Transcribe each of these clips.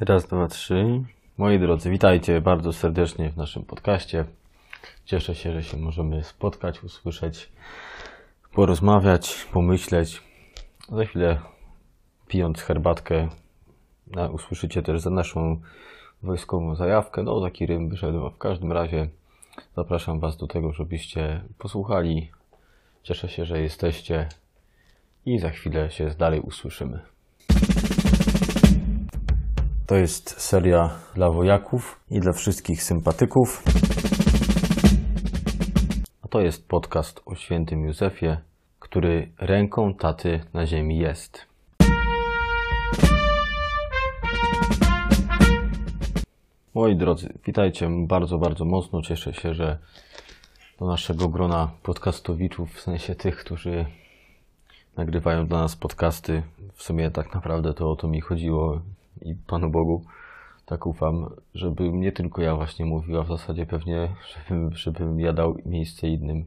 Raz, dwa, trzy. Moi drodzy, witajcie bardzo serdecznie w naszym podcaście. Cieszę się, że się możemy spotkać, usłyszeć, porozmawiać, pomyśleć. Za chwilę, pijąc herbatkę, usłyszycie też za naszą wojskową zajawkę. No, taki rym wyszedł. W każdym razie zapraszam Was do tego, żebyście posłuchali. Cieszę się, że jesteście i za chwilę się dalej usłyszymy. To jest seria dla wojaków i dla wszystkich sympatyków. A to jest podcast o świętym Józefie, który ręką taty na ziemi jest. Moi drodzy, witajcie bardzo, bardzo mocno. Cieszę się, że do naszego grona podcastowiczów, w sensie tych, którzy nagrywają dla nas podcasty. W sumie tak naprawdę to o to mi chodziło i Panu Bogu tak ufam, żeby nie tylko ja właśnie mówił, a w zasadzie pewnie, żebym, żebym ja dał miejsce innym,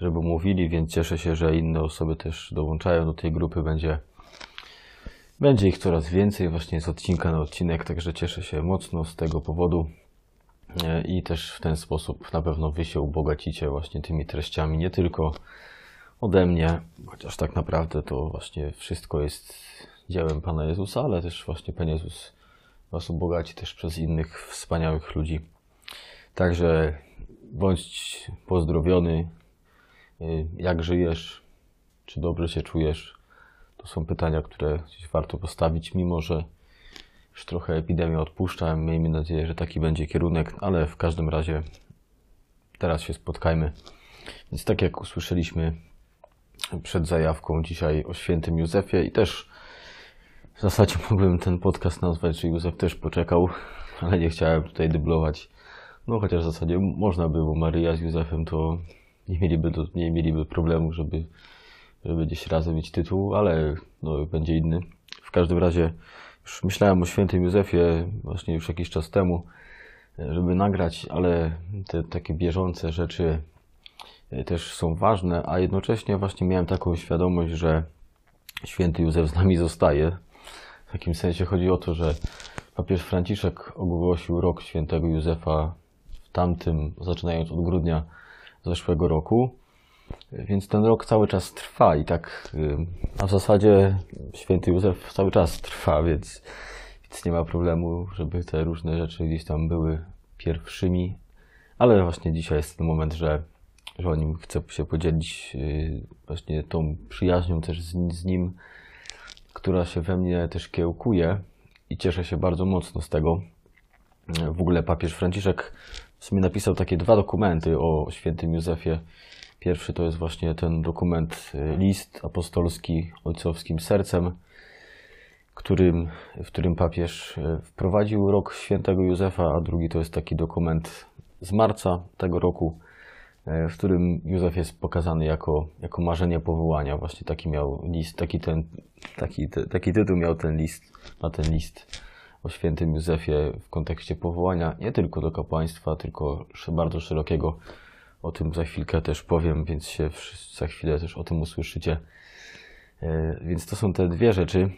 żeby mówili, więc cieszę się, że inne osoby też dołączają do tej grupy. Będzie, będzie ich coraz więcej właśnie z odcinka na odcinek, także cieszę się mocno z tego powodu. E, I też w ten sposób na pewno wy się ubogacicie właśnie tymi treściami, nie tylko ode mnie, chociaż tak naprawdę to właśnie wszystko jest dziełem Pana Jezusa, ale też właśnie Pan Jezus Was ubogaci też przez innych wspaniałych ludzi. Także bądź pozdrowiony, Y, jak żyjesz, czy dobrze się czujesz. To są pytania, które warto postawić, mimo że już trochę epidemia odpuszcza. Miejmy nadzieję, że taki będzie kierunek, ale w każdym razie teraz się spotkajmy. Więc tak jak usłyszeliśmy przed zajawką dzisiaj o świętym Józefie i też w zasadzie mógłbym ten podcast nazwać, że Józef też poczekał, ale nie chciałem tutaj dublować. No chociaż w zasadzie można by, bo Maryja z Józefem to nie mieliby, do, nie mieliby problemu, żeby, żeby gdzieś razem mieć tytuł, ale no, będzie inny. W każdym razie już myślałem o świętym Józefie właśnie już jakiś czas temu, żeby nagrać, ale te takie bieżące rzeczy e, też są ważne, a jednocześnie właśnie miałem taką świadomość, że święty Józef z nami zostaje. W takim sensie chodzi o to, że papież Franciszek ogłosił rok świętego Józefa w tamtym, zaczynając od grudnia zeszłego roku. Więc ten rok cały czas trwa i tak, y, a w zasadzie święty Józef cały czas trwa, więc, więc nie ma problemu, żeby te różne rzeczy gdzieś tam były pierwszymi. Ale właśnie dzisiaj jest ten moment, że, że o nim chcę się podzielić y, właśnie tą przyjaźnią też z, z nim, która się we mnie też kiełkuje i cieszę się bardzo mocno z tego. W ogóle papież Franciszek w sumie napisał takie dwa dokumenty o świętym Józefie. Pierwszy to jest właśnie ten dokument, y, list apostolski ojcowskim sercem, którym, w którym papież y, wprowadził rok świętego Józefa, a drugi to jest taki dokument z marca tego roku, w którym Józef jest pokazany jako, jako marzenie powołania. Właśnie taki miał list, taki, ten, taki, te, taki tytuł miał ten list, na ten list o świętym Józefie w kontekście powołania nie tylko do kapłaństwa, tylko bardzo szerokiego. O tym za chwilkę też powiem, więc się wszyscy za chwilę też o tym usłyszycie. E, Więc to są te dwie rzeczy.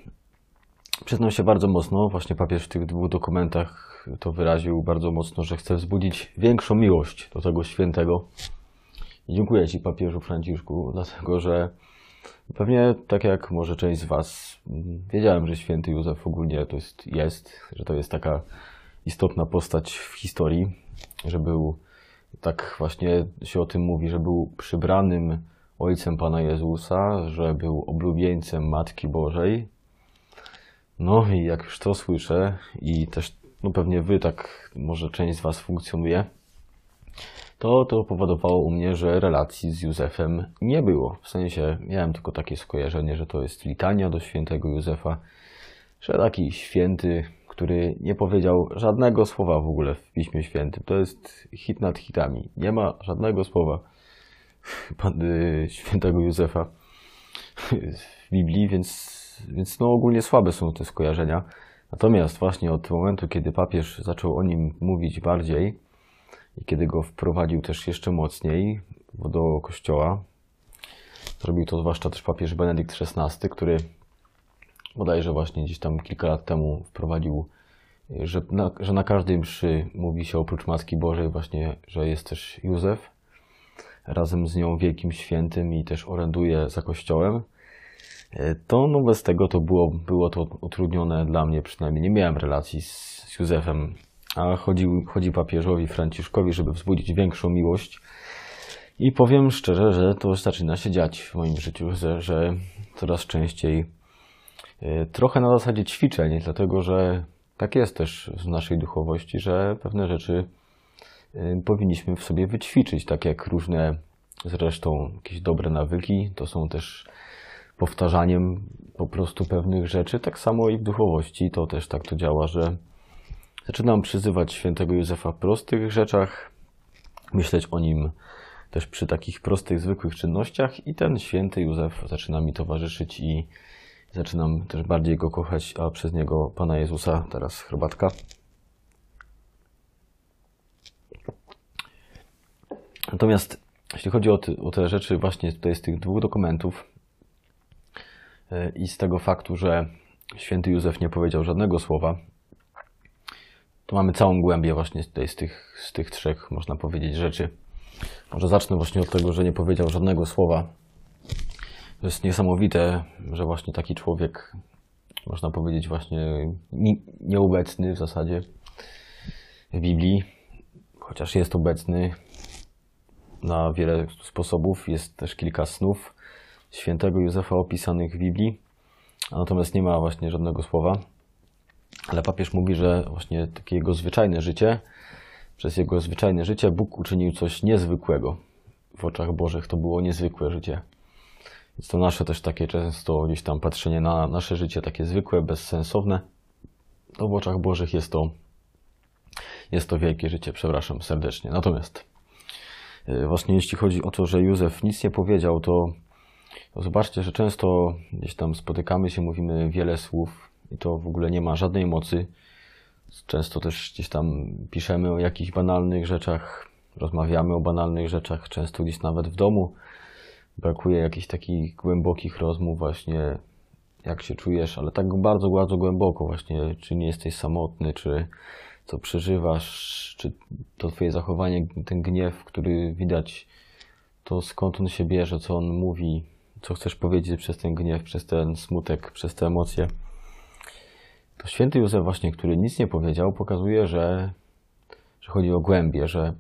Przyznam się bardzo mocno, właśnie papież w tych dwóch dokumentach to wyraził bardzo mocno, że chce wzbudzić większą miłość do tego świętego. Dziękuję Ci, papieżu Franciszku, dlatego że Pewnie tak jak może część z Was, mm, wiedziałem, że święty Józef ogólnie to jest, jest, że to jest taka istotna postać w historii, że był, tak właśnie się o tym mówi, że był przybranym ojcem Pana Jezusa, że był oblubieńcem Matki Bożej. No i jak już to słyszę i też, no pewnie Wy tak, może część z Was funkcjonuje, to to powodowało u mnie, że relacji z Józefem nie było. W sensie miałem tylko takie skojarzenie, że to jest litania do świętego Józefa, że taki święty, który nie powiedział żadnego słowa w ogóle w Piśmie Świętym. To jest hit nad hitami. Nie ma żadnego słowa y, świętego Józefa w Biblii, więc, więc no ogólnie słabe są te skojarzenia. Natomiast właśnie od momentu, kiedy papież zaczął o nim mówić bardziej, i kiedy go wprowadził też jeszcze mocniej do kościoła, zrobił to zwłaszcza też papież Benedykt XVI, który bodajże właśnie gdzieś tam kilka lat temu wprowadził że na, że na każdej mszy mówi się oprócz Matki Bożej właśnie, że jest też Józef, razem z nią wielkim świętym i też oręduje za Kościołem, to no bez tego to było, było to utrudnione dla mnie przynajmniej. Nie miałem relacji z, z Józefem, a chodzi, chodzi papieżowi Franciszkowi, żeby wzbudzić większą miłość. I powiem szczerze, że to zaczyna się dziać w moim życiu, że, że coraz częściej y, trochę na zasadzie ćwiczeń, dlatego że tak jest też w naszej duchowości, że pewne rzeczy y, powinniśmy w sobie wyćwiczyć, tak jak różne zresztą jakieś dobre nawyki, to są też powtarzaniem po prostu pewnych rzeczy. Tak samo i w duchowości to też tak to działa, że zaczynam przyzywać świętego Józefa w prostych rzeczach, myśleć o nim też przy takich prostych, zwykłych czynnościach i ten święty Józef zaczyna mi towarzyszyć i zaczynam też bardziej go kochać, a przez niego Pana Jezusa. Teraz herbatka. Natomiast jeśli chodzi o, ty, o te rzeczy właśnie tutaj z tych dwóch dokumentów, E, i z tego faktu, że święty Józef nie powiedział żadnego słowa, to mamy całą głębię właśnie tutaj z tych, z tych trzech, można powiedzieć, rzeczy. Może zacznę właśnie od tego, że nie powiedział żadnego słowa. To jest niesamowite, że właśnie taki człowiek, można powiedzieć, właśnie nieobecny w zasadzie w Biblii, chociaż jest obecny na wiele sposobów, jest też kilka snów, świętego Józefa opisanych w Biblii, natomiast nie ma właśnie żadnego słowa. Ale papież mówi, że właśnie takie jego zwyczajne życie, przez jego zwyczajne życie Bóg uczynił coś niezwykłego. W oczach Bożych to było niezwykłe życie. Więc to nasze też takie często gdzieś tam patrzenie na nasze życie takie zwykłe, bezsensowne, to w oczach Bożych jest to, jest to wielkie życie, przepraszam serdecznie. Natomiast y, właśnie jeśli chodzi o to, że Józef nic nie powiedział, to to zobaczcie, że często gdzieś tam spotykamy się, mówimy wiele słów i to w ogóle nie ma żadnej mocy. Często też gdzieś tam piszemy o jakichś banalnych rzeczach, rozmawiamy o banalnych rzeczach, często gdzieś nawet w domu. Brakuje jakichś takich głębokich rozmów właśnie, jak się czujesz, ale tak bardzo, bardzo głęboko właśnie, czy nie jesteś samotny, czy co przeżywasz, czy to twoje zachowanie, ten gniew, który widać, to skąd on się bierze, co on mówi, co chcesz powiedzieć przez ten gniew, przez ten smutek, przez te emocje. To święty Józef właśnie, który nic nie powiedział, pokazuje, że, że chodzi o głębie, że,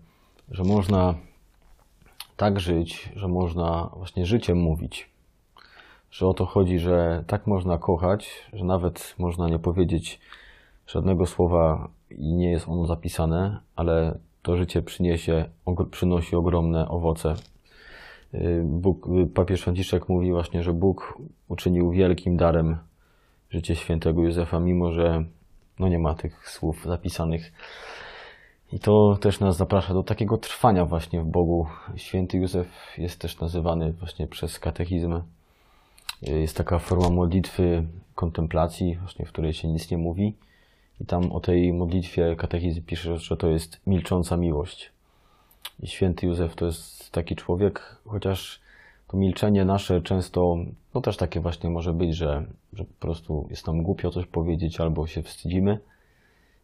że można tak żyć, że można właśnie życiem mówić. Że o to chodzi, że tak można kochać, że nawet można nie powiedzieć żadnego słowa i nie jest ono zapisane, ale to życie przyniesie, przynosi ogromne owoce Bóg, papież Franciszek mówi właśnie, że Bóg uczynił wielkim darem życie świętego Józefa, mimo że no nie ma tych słów zapisanych. I to też nas zaprasza do takiego trwania właśnie w Bogu. Święty Józef jest też nazywany właśnie przez katechizm. Jest taka forma modlitwy kontemplacji, właśnie w której się nic nie mówi. I tam o tej modlitwie katechizm pisze, że to jest milcząca miłość. I święty Józef to jest taki człowiek, chociaż to milczenie nasze często, no też takie właśnie może być, że, że po prostu jest nam głupio coś powiedzieć albo się wstydzimy,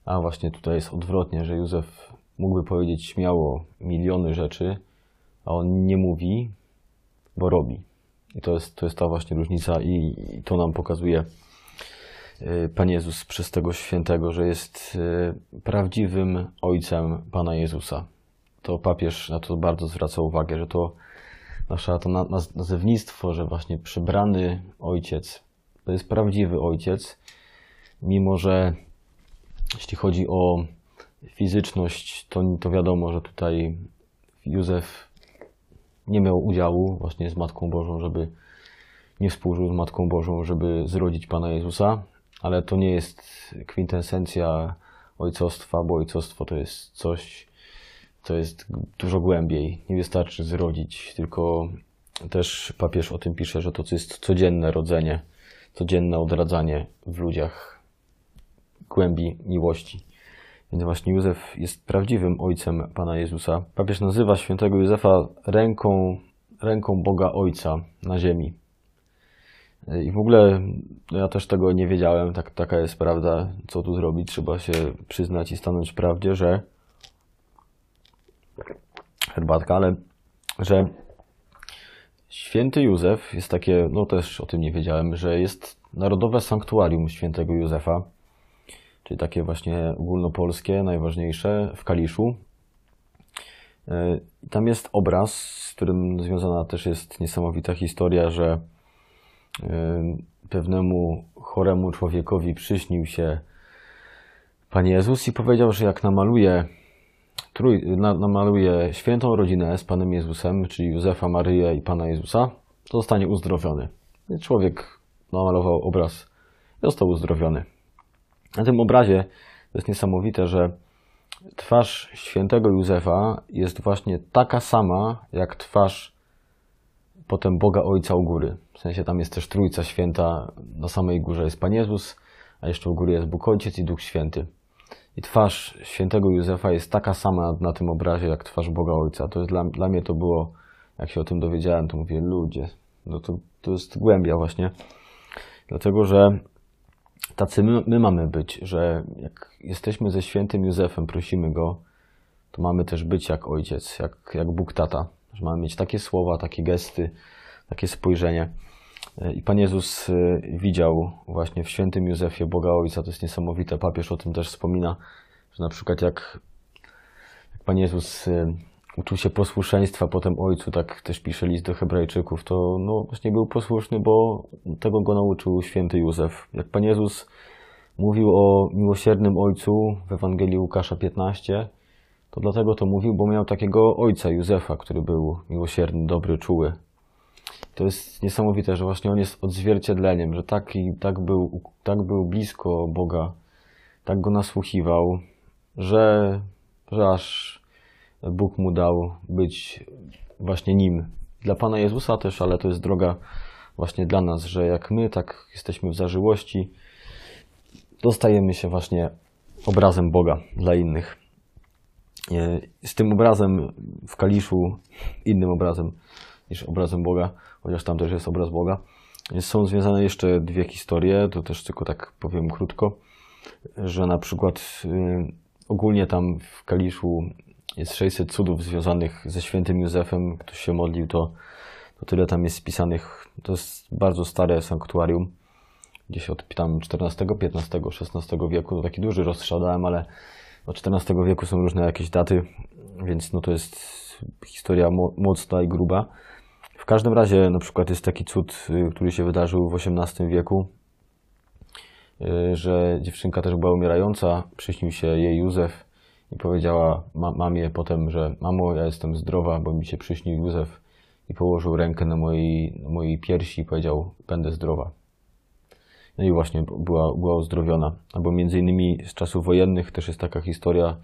a właśnie tutaj jest odwrotnie, że Józef mógłby powiedzieć śmiało miliony rzeczy, a on nie mówi, bo robi. I to jest, to jest ta właśnie różnica i, i to nam pokazuje y, Pan Jezus przez tego świętego, że jest y, prawdziwym ojcem Pana Jezusa to papież na to bardzo zwraca uwagę, że to nasze to nazewnictwo, że właśnie przybrany ojciec to jest prawdziwy ojciec, mimo że jeśli chodzi o fizyczność, to, to wiadomo, że tutaj Józef nie miał udziału właśnie z Matką Bożą, żeby nie współżył z Matką Bożą, żeby zrodzić Pana Jezusa, ale to nie jest kwintesencja ojcostwa, bo ojcostwo to jest coś, to jest dużo głębiej. Nie wystarczy zrodzić, tylko też papież o tym pisze, że to jest codzienne rodzenie, codzienne odradzanie w ludziach głębi miłości. Więc właśnie Józef jest prawdziwym ojcem Pana Jezusa. Papież nazywa świętego Józefa ręką, ręką Boga Ojca na ziemi. I w ogóle ja też tego nie wiedziałem, tak, taka jest prawda, co tu zrobić. Trzeba się przyznać i stanąć w prawdzie, że herbatka, ale że święty Józef jest takie, no też o tym nie wiedziałem, że jest Narodowe Sanktuarium Świętego Józefa, czyli takie właśnie ogólnopolskie, najważniejsze w Kaliszu. E, tam jest obraz, z którym związana też jest niesamowita historia, że e, pewnemu choremu człowiekowi przyśnił się Pan Jezus i powiedział, że jak namaluje, trój, namaluje świętą rodzinę z Panem Jezusem, czyli Józefa, Maryję i Pana Jezusa, to zostanie uzdrowiony. Człowiek namalował obraz i został uzdrowiony. Na tym obrazie jest niesamowite, że twarz świętego Józefa jest właśnie taka sama, jak twarz potem Boga Ojca u góry. W sensie tam jest też Trójca Święta, na samej górze jest Pan Jezus, a jeszcze u góry jest Bóg Ojciec i Duch Święty. I twarz świętego Józefa jest taka sama na tym obrazie, jak twarz Boga Ojca. To jest dla, dla mnie to było, jak się o tym dowiedziałem, to mówię, ludzie, no to, to jest głębia właśnie. Dlatego, że tacy my, my mamy być, że jak jesteśmy ze świętym Józefem, prosimy go, to mamy też być jak ojciec, jak, jak Bóg tata. Że mamy mieć takie słowa, takie gesty, takie spojrzenie. I Pan Jezus y, widział właśnie w świętym Józefie Boga Ojca. To jest niesamowite. Papież o tym też wspomina, że na przykład jak, jak Pan Jezus y, uczył się posłuszeństwa potem Ojcu, tak też pisze list do Hebrajczyków, to no, właśnie był posłuszny, bo tego go nauczył święty Józef. Jak Pan Jezus mówił o miłosiernym Ojcu w Ewangelii Łukasza 15, to dlatego to mówił, bo miał takiego ojca Józefa, który był miłosierny, dobry, czuły. To jest niesamowite, że właśnie on jest odzwierciedleniem, że tak, tak, był, tak był blisko Boga, tak go nasłuchiwał, że, że aż Bóg mu dał być właśnie nim. Dla Pana Jezusa też, ale to jest droga właśnie dla nas, że jak my tak jesteśmy w zażyłości, dostajemy się właśnie obrazem Boga dla innych. E, z tym obrazem w Kaliszu, innym obrazem niż obrazem Boga, chociaż tam też jest obraz Boga, są związane jeszcze dwie historie, to też tylko tak powiem krótko, że na przykład y, ogólnie tam w Kaliszu jest 600 cudów związanych ze świętym Józefem. Ktoś się modlił, to, to tyle tam jest spisanych. To jest bardzo stare sanktuarium. Gdzieś od tam XIV, XV, XVI wieku. To taki duży rozstrzadałem, ale od XIV wieku są różne jakieś daty, więc no to jest historia mocna i gruba. Każdym razie na przykład jest taki cud, y, który się wydarzył w XVIII wieku, y, że dziewczynka też była umierająca, przyśnił się jej Józef i powiedziała ma, mamie potem, że mamo, ja jestem zdrowa, bo mi się przyśnił Józef i położył rękę na mojej, na mojej piersi i powiedział, będę zdrowa. No i właśnie była, była uzdrowiona. Albo między innymi z czasów wojennych też jest taka historia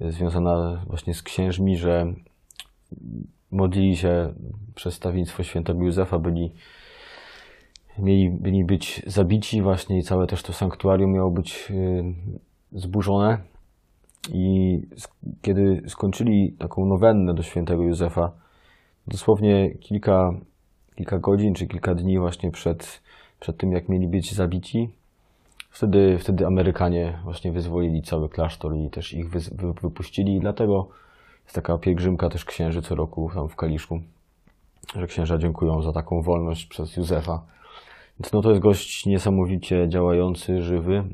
związana właśnie z księżmi, że modlili się przez stawnictwo świętego Józefa, byli, mieli, byli być zabici właśnie i całe też to sanktuarium miało być y, zburzone i kiedy skończyli taką nowennę do świętego Józefa, dosłownie kilka, kilka godzin czy kilka dni właśnie przed, przed tym, jak mieli być zabici, wtedy, wtedy Amerykanie właśnie wyzwolili cały klasztor i też ich wy, wypuścili. I dlatego jest taka pielgrzymka też księży co roku tam w Kaliszku, że księża dziękują za taką wolność przez Józefa. Więc no to jest gość niesamowicie działający, żywy,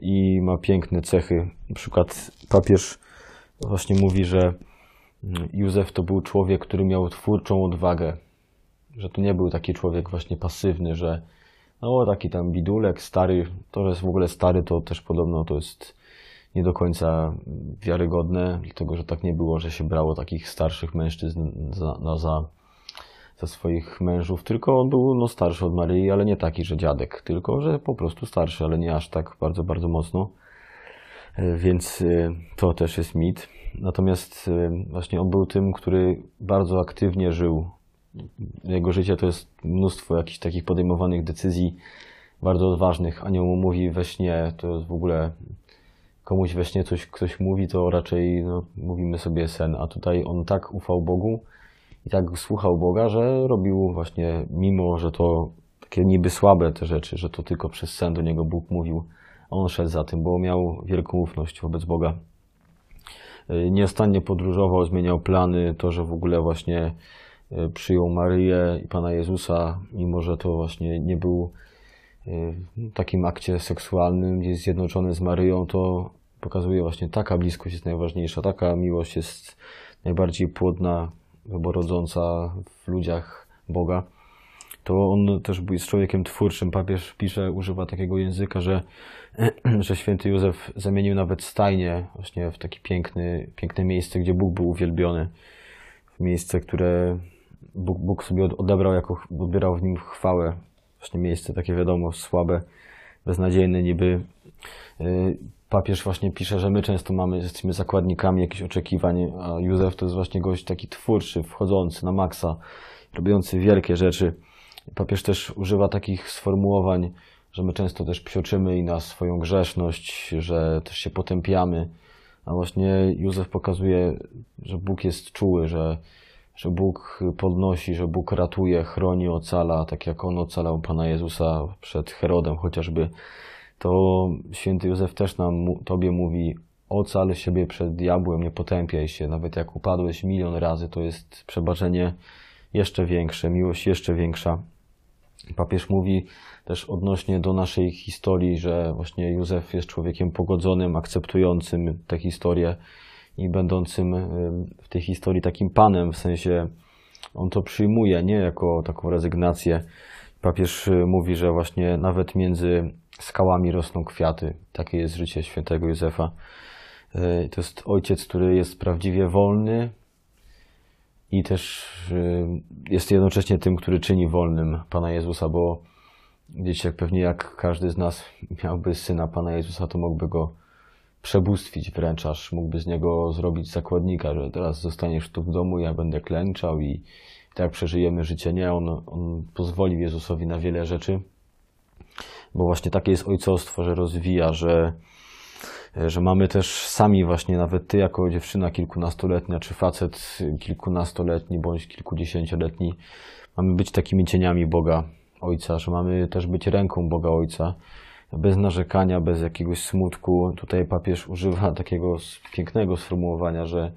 i ma piękne cechy. Na przykład papież właśnie mówi, że Józef to był człowiek, który miał twórczą odwagę, że to nie był taki człowiek właśnie pasywny, że no taki tam bidulek, stary, to, że jest w ogóle stary, to też podobno to jest nie do końca wiarygodne, dlatego że tak nie było, że się brało takich starszych mężczyzn za, na, za za swoich mężów, tylko on był no, starszy od Maryi, ale nie taki, że dziadek, tylko że po prostu starszy, ale nie aż tak bardzo, bardzo mocno. E, więc e, to też jest mit. Natomiast e, właśnie on był tym, który bardzo aktywnie żył. Jego życie to jest mnóstwo jakichś takich podejmowanych decyzji bardzo odważnych. Anioł mówi we śnie, to jest w ogóle komuś we śnie coś ktoś mówi, to raczej no, mówimy sobie sen, a tutaj on tak ufał Bogu, i tak słuchał Boga, że robił właśnie, mimo że to takie niby słabe te rzeczy, że to tylko przez sen do niego Bóg mówił. On szedł za tym, bo miał wielką ufność wobec Boga. Y, nieustannie podróżował, zmieniał plany, to, że w ogóle właśnie y, przyjął Maryję i Pana Jezusa, mimo że to właśnie nie był takim akcie seksualnym, jest zjednoczony z Maryją, to pokazuje właśnie taka bliskość jest najważniejsza, taka miłość jest najbardziej płodna, wyborodząca w ludziach Boga. To on też jest człowiekiem twórczym. Papież pisze, używa takiego języka, że, że święty Józef zamienił nawet stajnię właśnie w takie piękny, piękne miejsce, gdzie Bóg był uwielbiony. W miejsce, które Bóg, Bóg sobie odebrał, jako, odbierał w nim chwałę. Właśnie miejsce takie wiadomo, słabe, beznadziejne niby. Y, papież właśnie pisze, że my często mamy, jesteśmy zakładnikami jakichś oczekiwań, a Józef to jest właśnie gość taki twórczy, wchodzący na maksa, robiący wielkie rzeczy. Papież też używa takich sformułowań, że my często też psioczymy i na swoją grzeszność, że też się potępiamy. A właśnie Józef pokazuje, że Bóg jest czuły, że, że Bóg podnosi, że Bóg ratuje, chroni, ocala, tak jak On ocalał Pana Jezusa przed Herodem chociażby. To święty Józef też nam, Tobie mówi, ocal siebie przed diabłem, nie potępiaj się. Nawet jak upadłeś milion razy, to jest przebaczenie jeszcze większe, miłość jeszcze większa. Papież mówi też odnośnie do naszej historii, że właśnie Józef jest człowiekiem pogodzonym, akceptującym tę historię i będącym w tej historii takim panem, w sensie on to przyjmuje nie jako taką rezygnację. Papież y, mówi, że właśnie nawet między skałami rosną kwiaty. Takie jest życie świętego Józefa. Y, to jest ojciec, który jest prawdziwie wolny, i też jest jednocześnie tym, który czyni wolnym Pana Jezusa, bo wiecie, pewnie jak każdy z nas miałby syna Pana Jezusa, to mógłby go przebóstwić wręcz, aż mógłby z niego zrobić zakładnika, że teraz zostaniesz tu w domu, ja będę klęczał i tak przeżyjemy życie. Nie, on, on pozwolił Jezusowi na wiele rzeczy, bo właśnie takie jest ojcostwo, że rozwija, że że mamy też sami właśnie, nawet ty jako dziewczyna kilkunastoletnia, czy facet kilkunastoletni, bądź kilkudziesięcioletni, mamy być takimi cieniami Boga Ojca, że mamy też być ręką Boga Ojca, bez narzekania, bez jakiegoś smutku. Tutaj papież używa takiego pięknego sformułowania, że,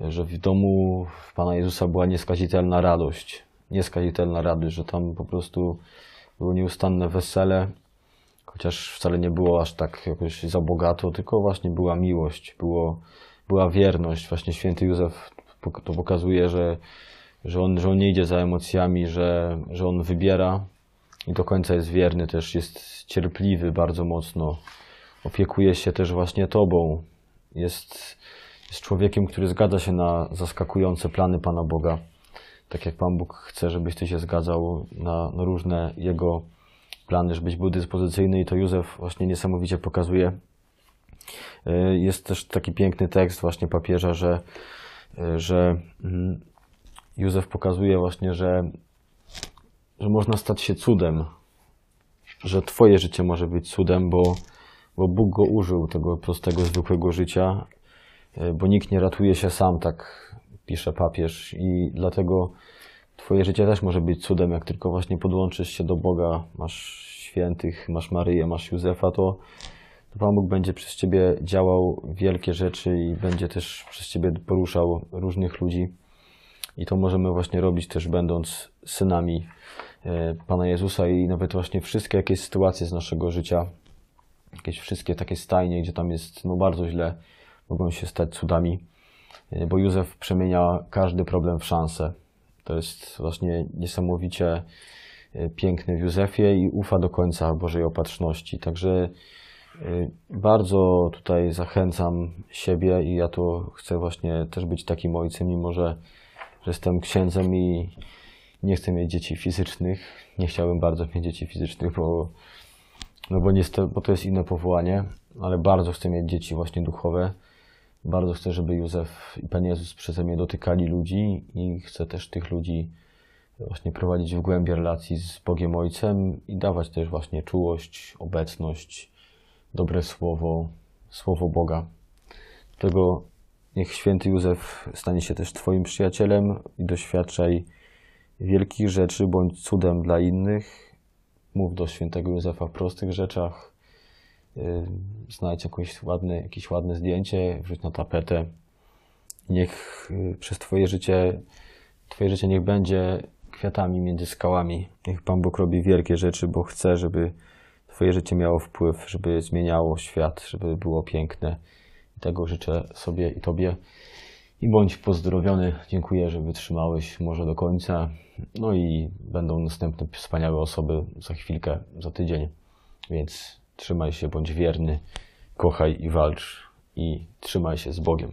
że w domu Pana Jezusa była nieskazitelna radość. Nieskazitelna radość, że tam po prostu było nieustanne wesele, chociaż wcale nie było aż tak jakoś za bogato, tylko właśnie była miłość, było, była wierność. Właśnie święty Józef to pokazuje, że, że, on, że on nie idzie za emocjami, że, że on wybiera i do końca jest wierny, też jest cierpliwy bardzo mocno. Opiekuje się też właśnie Tobą. Jest, jest człowiekiem, który zgadza się na zaskakujące plany Pana Boga. Tak jak Pan Bóg chce, żebyś Ty się zgadzał na, na różne Jego plany, żebyś był dyspozycyjny i to Józef właśnie niesamowicie pokazuje. E, jest też taki piękny tekst właśnie papieża, że, e, że mm, Józef pokazuje właśnie, że, że można stać się cudem, że Twoje życie może być cudem, bo, bo Bóg go użył, tego prostego, zwykłego życia, e, bo nikt nie ratuje się sam, tak pisze papież i dlatego Twoje życie też może być cudem, jak tylko właśnie podłączysz się do Boga, masz świętych, masz Maryję, masz Józefa, to, to Pan Bóg będzie przez Ciebie działał wielkie rzeczy i będzie też przez Ciebie poruszał różnych ludzi. I to możemy właśnie robić też będąc synami Pana Jezusa i nawet właśnie wszystkie jakieś sytuacje z naszego życia, jakieś wszystkie takie stajnie, gdzie tam jest no bardzo źle, mogą się stać cudami, e, bo Józef przemienia każdy problem w szansę. To jest właśnie niesamowicie e, piękny w Józefie i ufa do końca Bożej opatrzności. Także e, bardzo tutaj zachęcam siebie i ja to chcę właśnie też być takim ojcem, mimo że, że jestem księdzem i nie chcę mieć dzieci fizycznych. Nie chciałbym bardzo mieć dzieci fizycznych, bo, no bo, niestety, bo to jest inne powołanie, ale bardzo chcę mieć dzieci właśnie duchowe bardzo chcę, żeby Józef i Pan Jezus przeze mnie dotykali ludzi i chcę też tych ludzi właśnie prowadzić w głębie relacji z Bogiem Ojcem i dawać też właśnie czułość, obecność, dobre słowo, słowo Boga. Dlatego niech święty Józef stanie się też Twoim przyjacielem i doświadczaj wielkich rzeczy bądź cudem dla innych mów do świętego Józefa w prostych rzeczach. Y, znajdź jakieś ładne, jakieś ładne zdjęcie, wrzuć na tapetę. Niech y, przez Twoje życie, Twoje życie niech będzie kwiatami między skałami. Niech Pan Bóg robi wielkie rzeczy, bo chce, żeby Twoje życie miało wpływ, żeby zmieniało świat, żeby było piękne. I tego życzę sobie i Tobie. I bądź pozdrowiony. Dziękuję, że wytrzymałeś może do końca. No i będą następne wspaniałe osoby za chwilkę, za tydzień. Więc trzymaj się, bądź wierny, kochaj i walcz. I trzymaj się z Bogiem.